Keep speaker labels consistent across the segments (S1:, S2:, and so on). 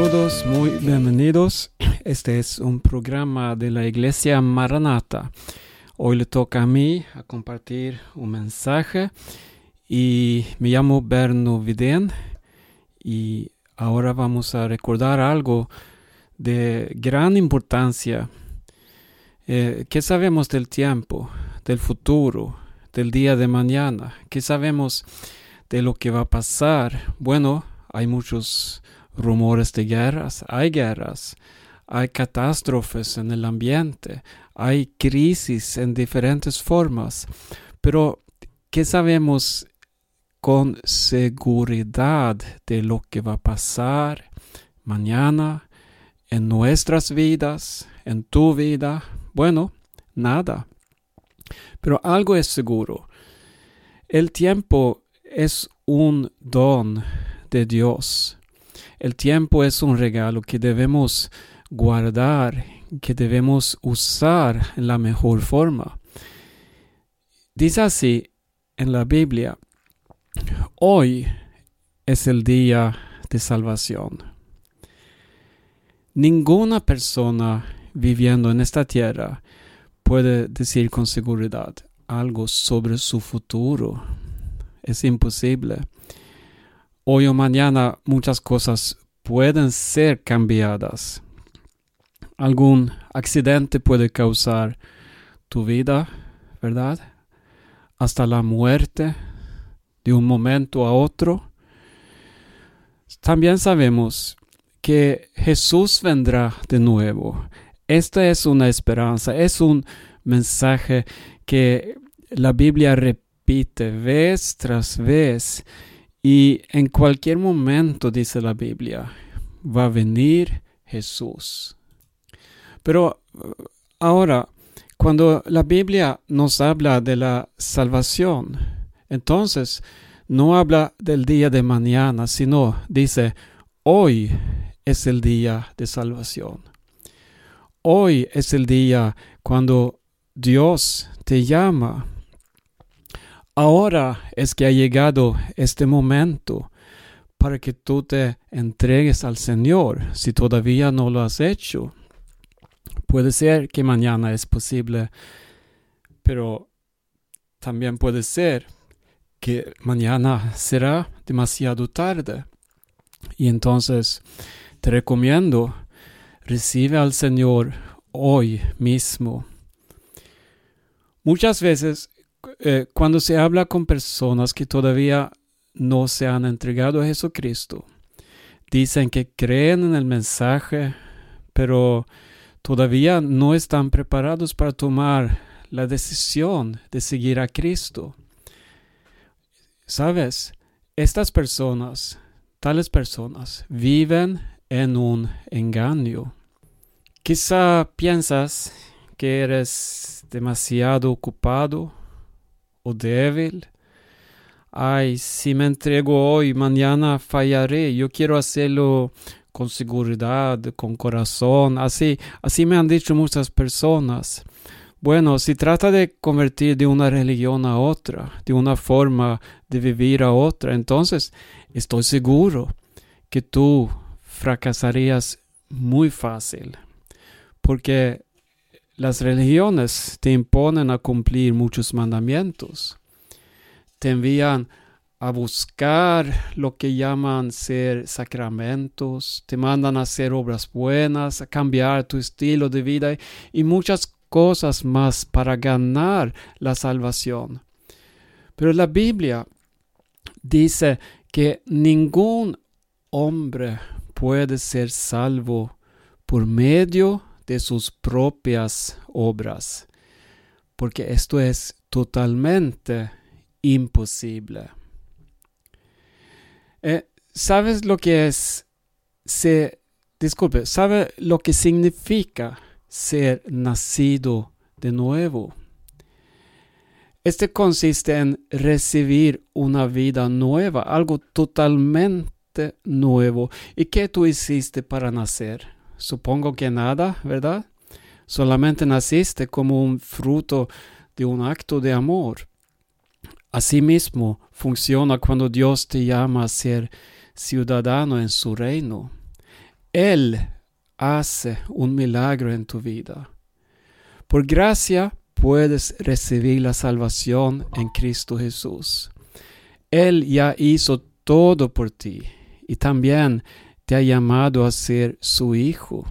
S1: Saludos, muy bienvenidos. Este es un programa de la Iglesia Maranata. Hoy le toca a mí a compartir un mensaje y me llamo Berno Vidén y ahora vamos a recordar algo de gran importancia. Eh, ¿Qué sabemos del tiempo, del futuro, del día de mañana? ¿Qué sabemos de lo que va a pasar? Bueno, hay muchos rumores de guerras, hay guerras, hay catástrofes en el ambiente, hay crisis en diferentes formas, pero ¿qué sabemos con seguridad de lo que va a pasar mañana en nuestras vidas, en tu vida? Bueno, nada. Pero algo es seguro. El tiempo es un don de Dios. El tiempo es un regalo que debemos guardar, que debemos usar en la mejor forma. Dice así en la Biblia, hoy es el día de salvación. Ninguna persona viviendo en esta tierra puede decir con seguridad algo sobre su futuro. Es imposible. Hoy o mañana muchas cosas pueden ser cambiadas. Algún accidente puede causar tu vida, ¿verdad? Hasta la muerte de un momento a otro. También sabemos que Jesús vendrá de nuevo. Esta es una esperanza, es un mensaje que la Biblia repite vez tras vez y en cualquier momento, dice la Biblia, va a venir Jesús. Pero ahora, cuando la Biblia nos habla de la salvación, entonces no habla del día de mañana, sino dice, hoy es el día de salvación. Hoy es el día cuando Dios te llama Ahora es que ha llegado este momento para que tú te entregues al Señor si todavía no lo has hecho. Puede ser que mañana es posible, pero también puede ser que mañana será demasiado tarde. Y entonces te recomiendo, recibe al Señor hoy mismo. Muchas veces eh, cuando se habla con personas que todavía no se han entregado a Jesucristo, dicen que creen en el mensaje, pero todavía no están preparados para tomar la decisión de seguir a Cristo. Sabes, estas personas, tales personas, viven en un engaño. Quizá piensas que eres demasiado ocupado o débil. Ay, si me entrego hoy, mañana fallaré. Yo quiero hacerlo con seguridad, con corazón. Así, así me han dicho muchas personas. Bueno, si trata de convertir de una religión a otra, de una forma de vivir a otra, entonces estoy seguro que tú fracasarías muy fácil. Porque las religiones te imponen a cumplir muchos mandamientos. Te envían a buscar lo que llaman ser sacramentos, te mandan a hacer obras buenas, a cambiar tu estilo de vida y muchas cosas más para ganar la salvación. Pero la Biblia dice que ningún hombre puede ser salvo por medio de sus propias obras, porque esto es totalmente imposible. Eh, ¿Sabes lo que es ser, disculpe, ¿sabe lo que significa ser nacido de nuevo? Este consiste en recibir una vida nueva, algo totalmente nuevo. ¿Y qué tú hiciste para nacer? Supongo que nada, ¿verdad? Solamente naciste como un fruto de un acto de amor. Asimismo funciona cuando Dios te llama a ser ciudadano en su reino. Él hace un milagro en tu vida. Por gracia puedes recibir la salvación en Cristo Jesús. Él ya hizo todo por ti y también te ha llamado a ser su hijo.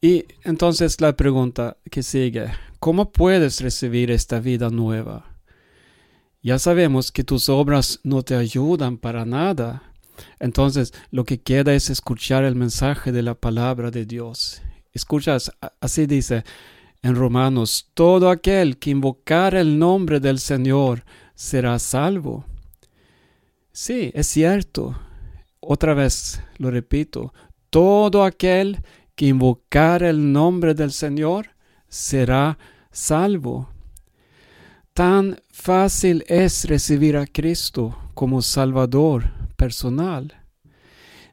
S1: Y entonces la pregunta que sigue, ¿cómo puedes recibir esta vida nueva? Ya sabemos que tus obras no te ayudan para nada. Entonces lo que queda es escuchar el mensaje de la palabra de Dios. Escuchas, así dice en Romanos, todo aquel que invocar el nombre del Señor será salvo. Sí, es cierto. Otra vez lo repito, todo aquel que invocar el nombre del Señor será salvo. Tan fácil es recibir a Cristo como Salvador personal.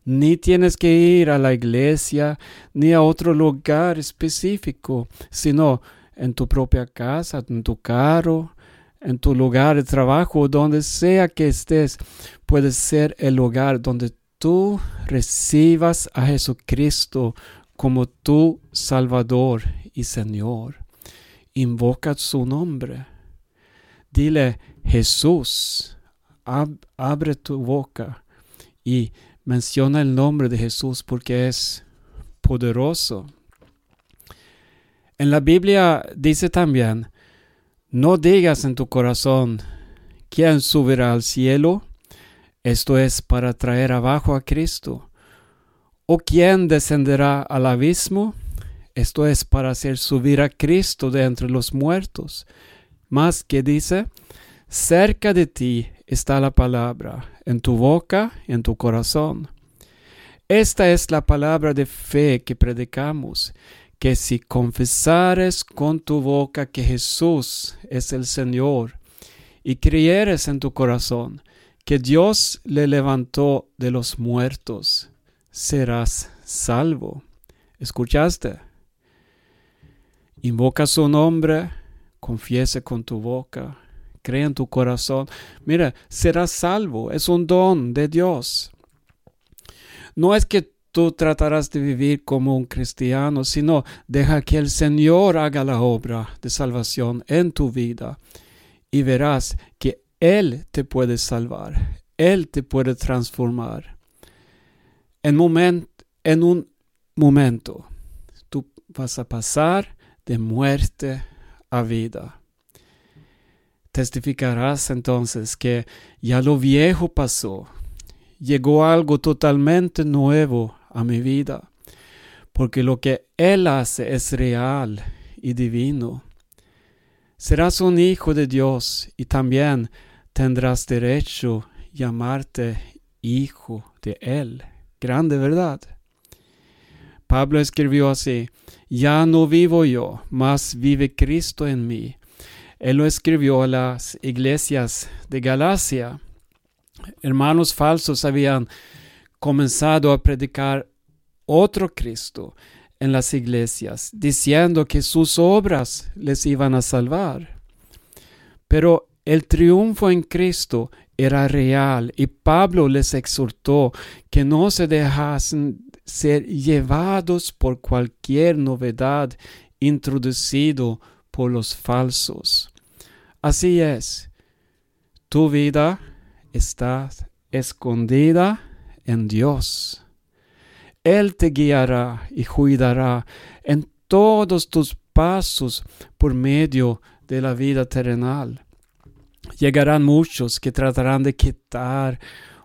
S1: Ni tienes que ir a la iglesia ni a otro lugar específico, sino en tu propia casa, en tu carro, en tu lugar de trabajo, donde sea que estés, puede ser el lugar donde tú recibas a Jesucristo como tu Salvador y Señor. Invoca su nombre. Dile, Jesús, abre tu boca y menciona el nombre de Jesús porque es poderoso. En la Biblia dice también, no digas en tu corazón, ¿quién subirá al cielo? Esto es para traer abajo a Cristo. ¿O quién descenderá al abismo? Esto es para hacer subir a Cristo de entre los muertos. Más que dice, cerca de ti está la palabra, en tu boca en tu corazón. Esta es la palabra de fe que predicamos, que si confesares con tu boca que Jesús es el Señor, y creyeres en tu corazón que Dios le levantó de los muertos, serás salvo. ¿Escuchaste? Invoca su nombre, confiese con tu boca, cree en tu corazón. Mira, serás salvo, es un don de Dios. No es que tú tratarás de vivir como un cristiano, sino deja que el Señor haga la obra de salvación en tu vida y verás que Él te puede salvar, Él te puede transformar en, en un momento tú vas a pasar de muerte a vida. Testificarás entonces que ya lo viejo pasó, llegó algo totalmente nuevo a mi vida, porque lo que Él hace es real y divino. Serás un hijo de Dios y también tendrás derecho llamarte hijo de Él grande verdad. Pablo escribió así, ya no vivo yo, mas vive Cristo en mí. Él lo escribió a las iglesias de Galacia. Hermanos falsos habían comenzado a predicar otro Cristo en las iglesias, diciendo que sus obras les iban a salvar. Pero el triunfo en Cristo era real y Pablo les exhortó que no se dejasen ser llevados por cualquier novedad introducido por los falsos. Así es, tu vida está escondida Dios. Él te guiará y cuidará en todos tus pasos por medio de la vida terrenal. Llegarán muchos que tratarán de quitar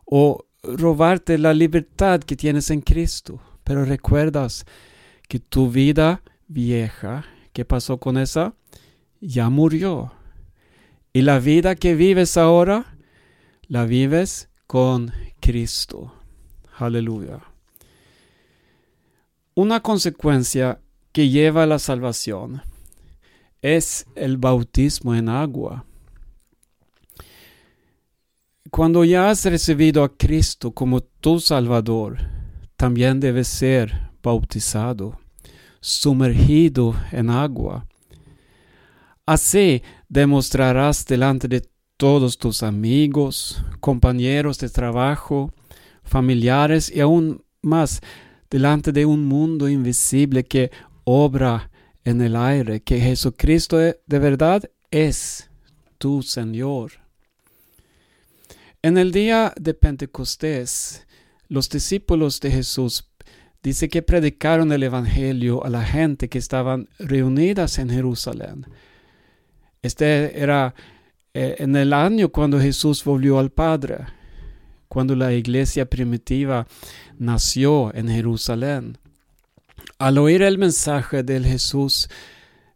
S1: o robarte la libertad que tienes en Cristo. Pero recuerdas que tu vida vieja, ¿qué pasó con esa? Ya murió. Y la vida que vives ahora, la vives con Cristo. Aleluya. Una consecuencia que lleva a la salvación es el bautismo en agua. Cuando ya has recibido a Cristo como tu Salvador, también debes ser bautizado, sumergido en agua. Así demostrarás delante de todos tus amigos, compañeros de trabajo, familiares y aún más delante de un mundo invisible que obra en el aire, que Jesucristo de verdad es tu Señor. En el día de Pentecostés, los discípulos de Jesús dice que predicaron el Evangelio a la gente que estaban reunidas en Jerusalén. Este era eh, en el año cuando Jesús volvió al Padre, cuando la iglesia primitiva nació en Jerusalén. Al oír el mensaje del Jesús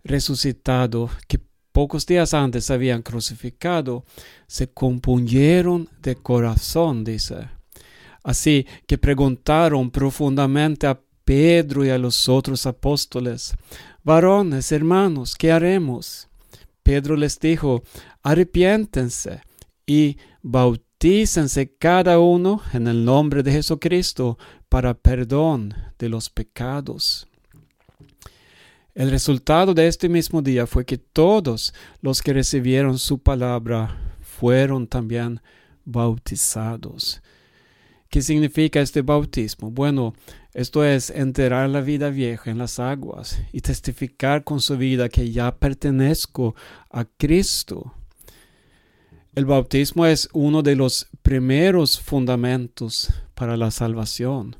S1: resucitado, que pocos días antes habían crucificado, se compungieron de corazón, dice. Así que preguntaron profundamente a Pedro y a los otros apóstoles, varones, hermanos, ¿qué haremos? Pedro les dijo, arrepiéntense y bautícense cada uno en el nombre de Jesucristo para perdón de los pecados. El resultado de este mismo día fue que todos los que recibieron su palabra fueron también bautizados. ¿Qué significa este bautismo? Bueno, esto es enterrar la vida vieja en las aguas y testificar con su vida que ya pertenezco a Cristo. El bautismo es uno de los primeros fundamentos para la salvación.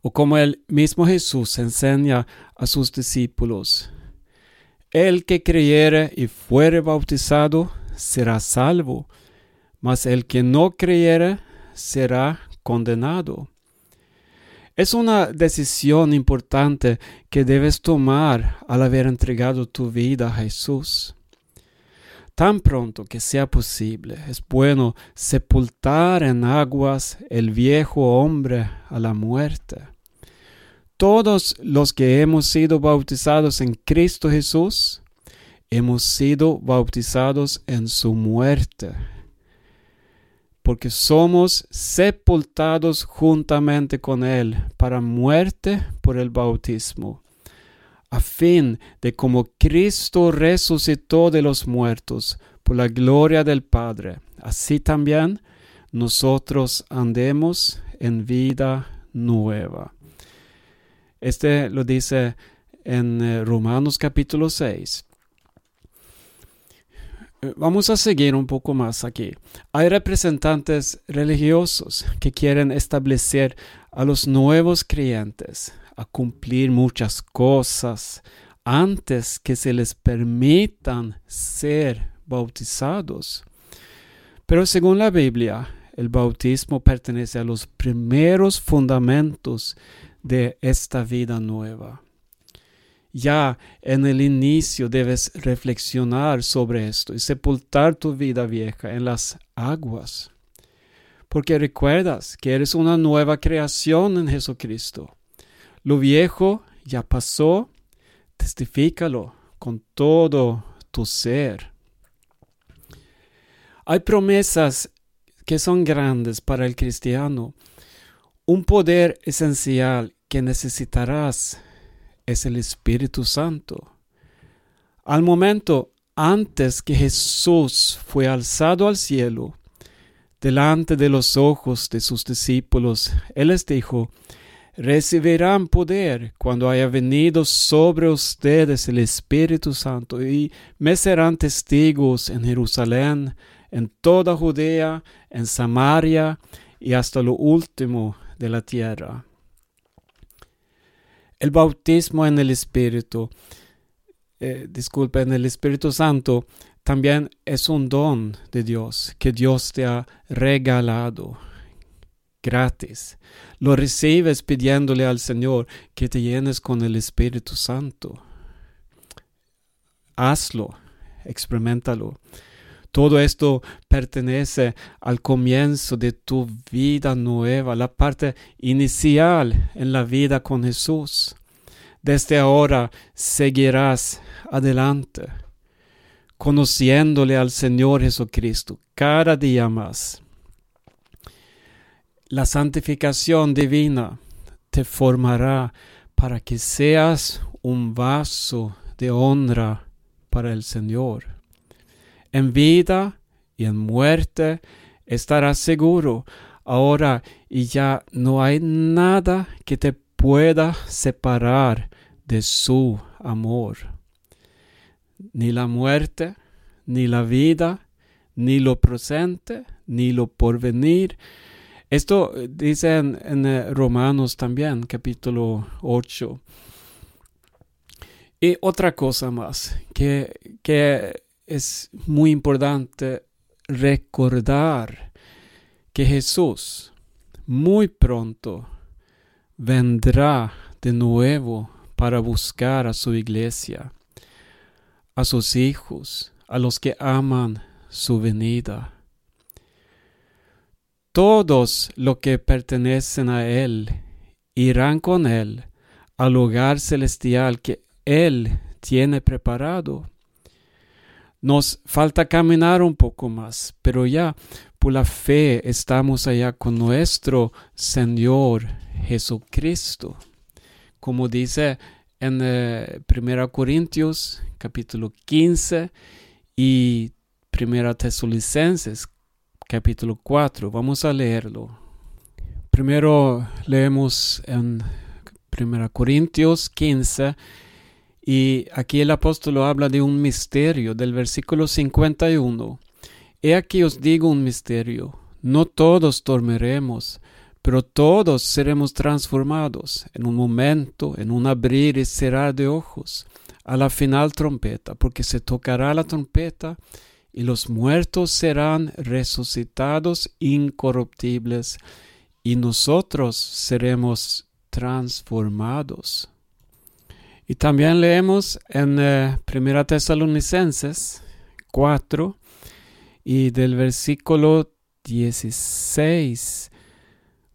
S1: O como el mismo Jesús enseña a sus discípulos, el que creyere y fuere bautizado será salvo, mas el que no creyere será condenado. Es una decisión importante que debes tomar al haber entregado tu vida a Jesús. Tan pronto que sea posible, es bueno sepultar en aguas el viejo hombre a la muerte. Todos los que hemos sido bautizados en Cristo Jesús, hemos sido bautizados en su muerte porque somos sepultados juntamente con Él para muerte por el bautismo, a fin de como Cristo resucitó de los muertos por la gloria del Padre, así también nosotros andemos en vida nueva. Este lo dice en eh, Romanos capítulo 6. Vamos a seguir un poco más aquí. Hay representantes religiosos que quieren establecer a los nuevos creyentes a cumplir muchas cosas antes que se les permitan ser bautizados. Pero según la Biblia, el bautismo pertenece a los primeros fundamentos de esta vida nueva ya en el inicio debes reflexionar sobre esto y sepultar tu vida vieja en las aguas. Porque recuerdas que eres una nueva creación en Jesucristo. Lo viejo ya pasó, testifícalo con todo tu ser. Hay promesas que son grandes para el cristiano, un poder esencial que necesitarás es el Espíritu Santo. Al momento antes que Jesús fue alzado al cielo, delante de los ojos de sus discípulos, Él les dijo, recibirán poder cuando haya venido sobre ustedes el Espíritu Santo y me serán testigos en Jerusalén, en toda Judea, en Samaria y hasta lo último de la tierra. El bautismo en el Espíritu, eh, disculpe, en el Espíritu Santo, también es un don de Dios que Dios te ha regalado gratis. Lo recibes pidiéndole al Señor que te llenes con el Espíritu Santo. Hazlo, experimentalo. Todo esto pertenece al comienzo de tu vida nueva, la parte inicial en la vida con Jesús. Desde ahora seguirás adelante, conociéndole al Señor Jesucristo cada día más. La santificación divina te formará para que seas un vaso de honra para el Señor. En vida y en muerte estarás seguro, ahora y ya no hay nada que te pueda separar de su amor. Ni la muerte, ni la vida, ni lo presente, ni lo porvenir. Esto dice en, eh, Romanos también, capítulo 8. Y otra cosa más que, que es muy importante recordar que Jesús muy pronto vendrá de nuevo para buscar a su iglesia, a sus hijos, a los que aman su venida. Todos los que pertenecen a Él irán con Él al lugar celestial que Él tiene preparado. Nos falta caminar un poco más, pero ya por la fe estamos allá con nuestro Señor Jesucristo. Como dice en 1 eh, Corintios capítulo 15 y 1 Tesalonicenses capítulo 4. Vamos a leerlo. Primero leemos en 1 Corintios 15 y aquí el apóstol habla de un misterio del versículo 51. He aquí os digo un misterio. No todos dormiremos, pero todos seremos transformados en un momento, en un abrir y cerrar de ojos, a la final trompeta, porque se tocará la trompeta y los muertos serán resucitados incorruptibles y nosotros seremos transformados. Y también leemos en eh, Primera Tesalonicenses 4 y del versículo 16.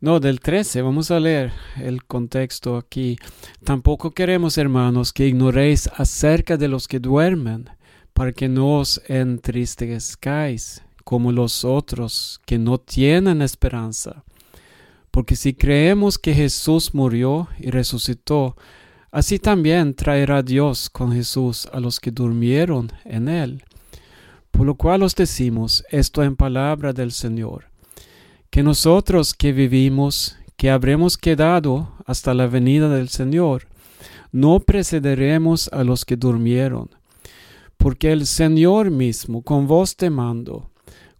S1: No, del 13, vamos a leer el contexto aquí. Tampoco queremos, hermanos, que ignoréis acerca de los que duermen, para que no os entristezcáis como los otros que no tienen esperanza. Porque si creemos que Jesús murió y resucitó, Así también traerá Dios con Jesús a los que durmieron en él. Por lo cual os decimos esto en palabra del Señor, que nosotros que vivimos, que habremos quedado hasta la venida del Señor, no precederemos a los que durmieron, porque el Señor mismo, con voz de mando,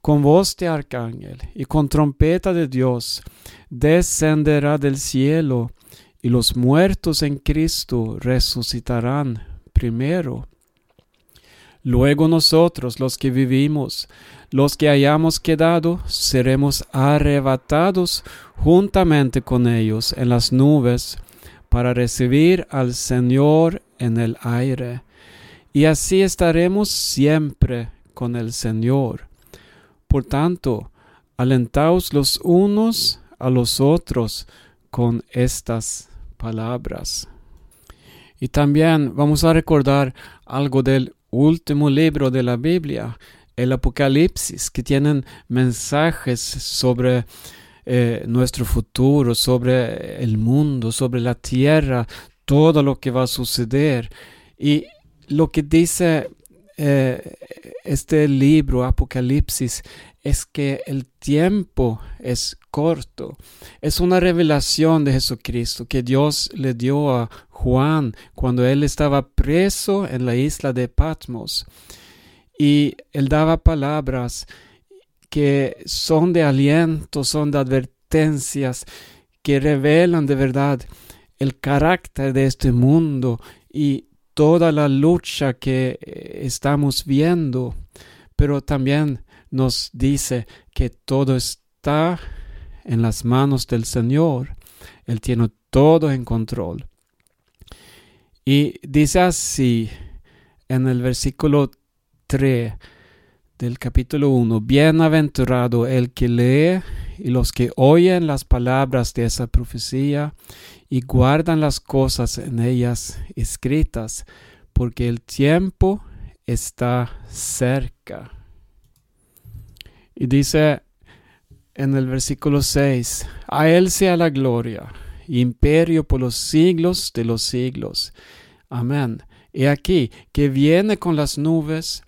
S1: con voz de arcángel y con trompeta de Dios, descenderá del cielo, y los muertos en Cristo resucitarán primero. Luego nosotros, los que vivimos, los que hayamos quedado, seremos arrebatados juntamente con ellos en las nubes para recibir al Señor en el aire. Y así estaremos siempre con el Señor. Por tanto, alentaos los unos a los otros con estas palabras. Y también vamos a recordar algo del último libro de la Biblia, el Apocalipsis, que tienen mensajes sobre eh, nuestro futuro, sobre el mundo, sobre la tierra, todo lo que va a suceder. Y lo que dice eh, este libro, Apocalipsis, es que el tiempo es corto. Es una revelación de Jesucristo que Dios le dio a Juan cuando él estaba preso en la isla de Patmos. Y él daba palabras que son de aliento, son de advertencias, que revelan de verdad el carácter de este mundo y toda la lucha que eh, estamos viendo, pero también nos dice que todo está en las manos del Señor. Él tiene todo en control. Y dice así en el versículo 3 del capítulo 1, Bienaventurado el que lee y los que oyen las palabras de esa profecía y guardan las cosas en ellas escritas, porque el tiempo está cerca. Y dice en el versículo 6, a Él sea la gloria, imperio por los siglos de los siglos. Amén. Y aquí, que viene con las nubes,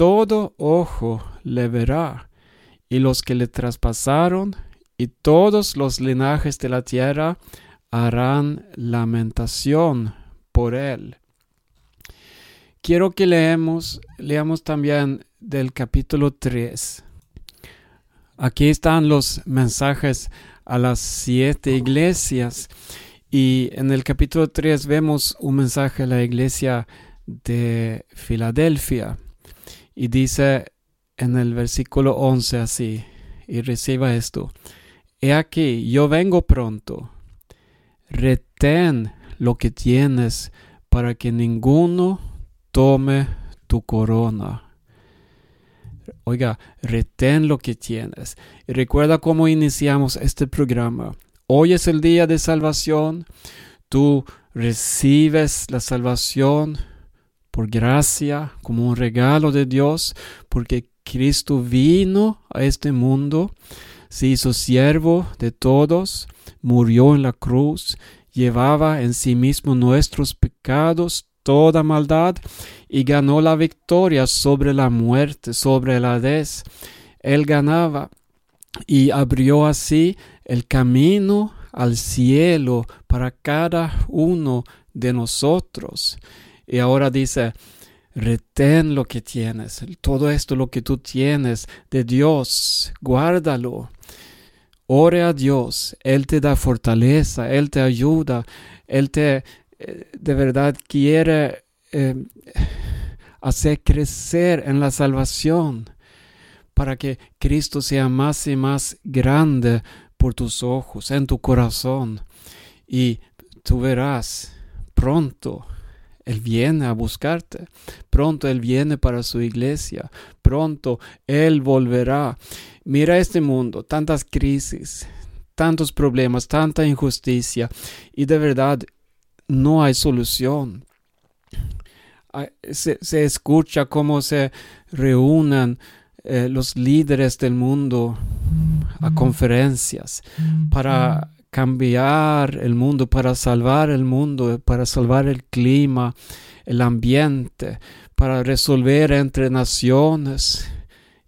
S1: todo ojo le verá, y los que le traspasaron, y todos los linajes de la tierra harán lamentación por él. Quiero que leemos, leamos también del capítulo 3. Aquí están los mensajes a las siete iglesias y en el capítulo 3 vemos un mensaje a la iglesia de Filadelfia y dice en el versículo 11 así, y reciba esto, He aquí, yo vengo pronto, retén lo que tienes para que ninguno tome tu corona. Oiga, retén lo que tienes. Y recuerda cómo iniciamos este programa. Hoy es el día de salvación. Tú recibes la salvación por gracia, como un regalo de Dios, porque Cristo vino a este mundo, se hizo siervo de todos, murió en la cruz, llevaba en sí mismo nuestros pecados, toda maldad, y ganó la victoria sobre la muerte, sobre la des. Él ganaba y abrió así el camino al cielo para cada uno de nosotros. Y ahora dice, retén lo que tienes, todo esto lo que tú tienes de Dios, guárdalo. Ore a Dios, Él te da fortaleza, Él te ayuda, Él te eh, de verdad quiere eh, hacer crecer en la salvación para que Cristo sea más y más grande por tus ojos, en tu corazón. Y tú verás pronto él viene a buscarte. Pronto Él viene para su iglesia. Pronto Él volverá. Mira este mundo, tantas crisis, tantos problemas, tanta injusticia. Y de verdad no hay solución. Se, escucha cómo se reúnan eh, los líderes del mundo a conferencias para cambiar el mundo, para salvar el mundo, para salvar el clima, el ambiente, para resolver entre naciones.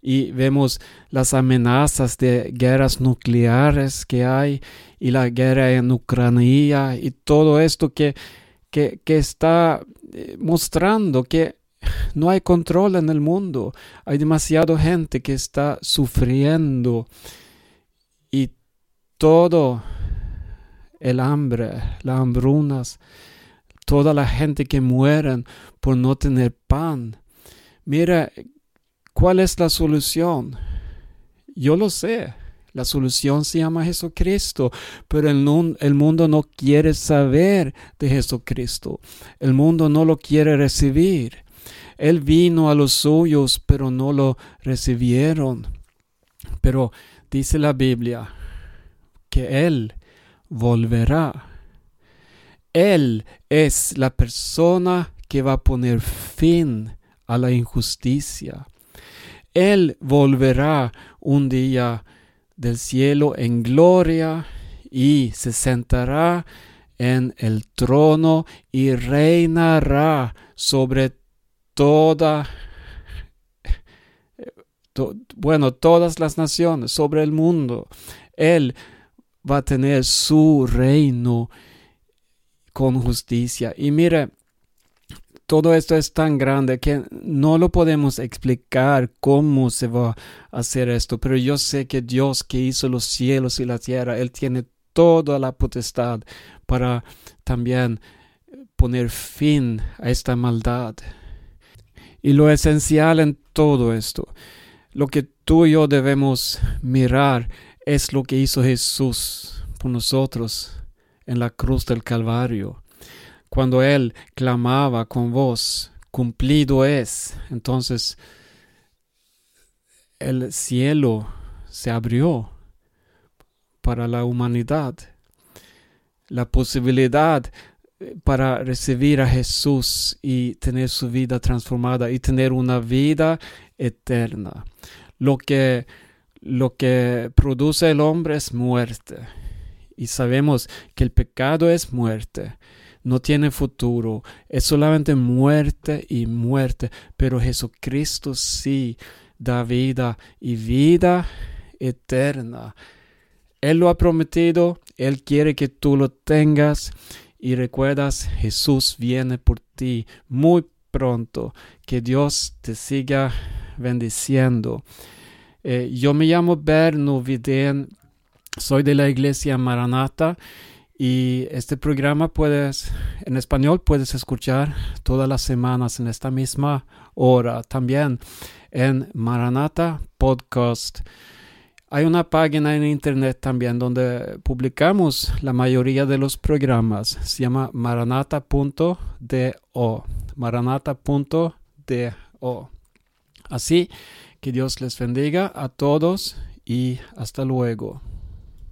S1: Y vemos las amenazas de guerras nucleares que hay y la guerra en Ucrania y todo esto que, que, que está eh, mostrando que no hay control en el mundo. Hay demasiada gente que está sufriendo y todo el hambre, las hambrunas, toda la gente que mueren por no tener pan. Mira, ¿cuál es la solución? Yo lo sé. La solución se llama Jesucristo, pero el, el, mundo no quiere saber de Jesucristo. El mundo no lo quiere recibir. Él vino a los suyos, pero no lo recibieron. Pero dice la Biblia que Él volverá. Él es la persona que va a poner fin a la injusticia. Él volverá un día del cielo en gloria y se sentará en el trono y reinará sobre toda bueno, todas las naciones, sobre el mundo. Él va a tener su reino con justicia. Y mire, todo esto es tan grande que no lo podemos explicar cómo se va a hacer esto, pero yo sé que Dios que hizo los cielos y la tierra, Él tiene toda la potestad para también poner fin a esta maldad. Y lo esencial en todo esto, lo que tú y yo debemos mirar es lo que hizo Jesús por nosotros en la cruz del Calvario. Cuando Él clamaba con voz, cumplido es, entonces el cielo se abrió para la humanidad. La posibilidad para recibir a Jesús y tener su vida transformada y tener una vida eterna. Lo que lo que produce el hombre es muerte. Y sabemos que el pecado es muerte. No tiene futuro. Es solamente muerte y muerte. Pero Jesucristo sí da vida y vida eterna. Él lo ha prometido, Él quiere que tú lo tengas y recuerdas, Jesús viene por ti muy pronto. Que Dios te siga bendiciendo. Eh, yo me llamo Berno Vidén, soy de la iglesia Maranata y este programa puedes, en español puedes escuchar todas las semanas en esta misma hora. También en Maranata Podcast. Hay una página en internet también donde publicamos la mayoría de los programas. Se llama maranata.do. Maranata.do. Así que Dios les bendiga a todos y hasta luego.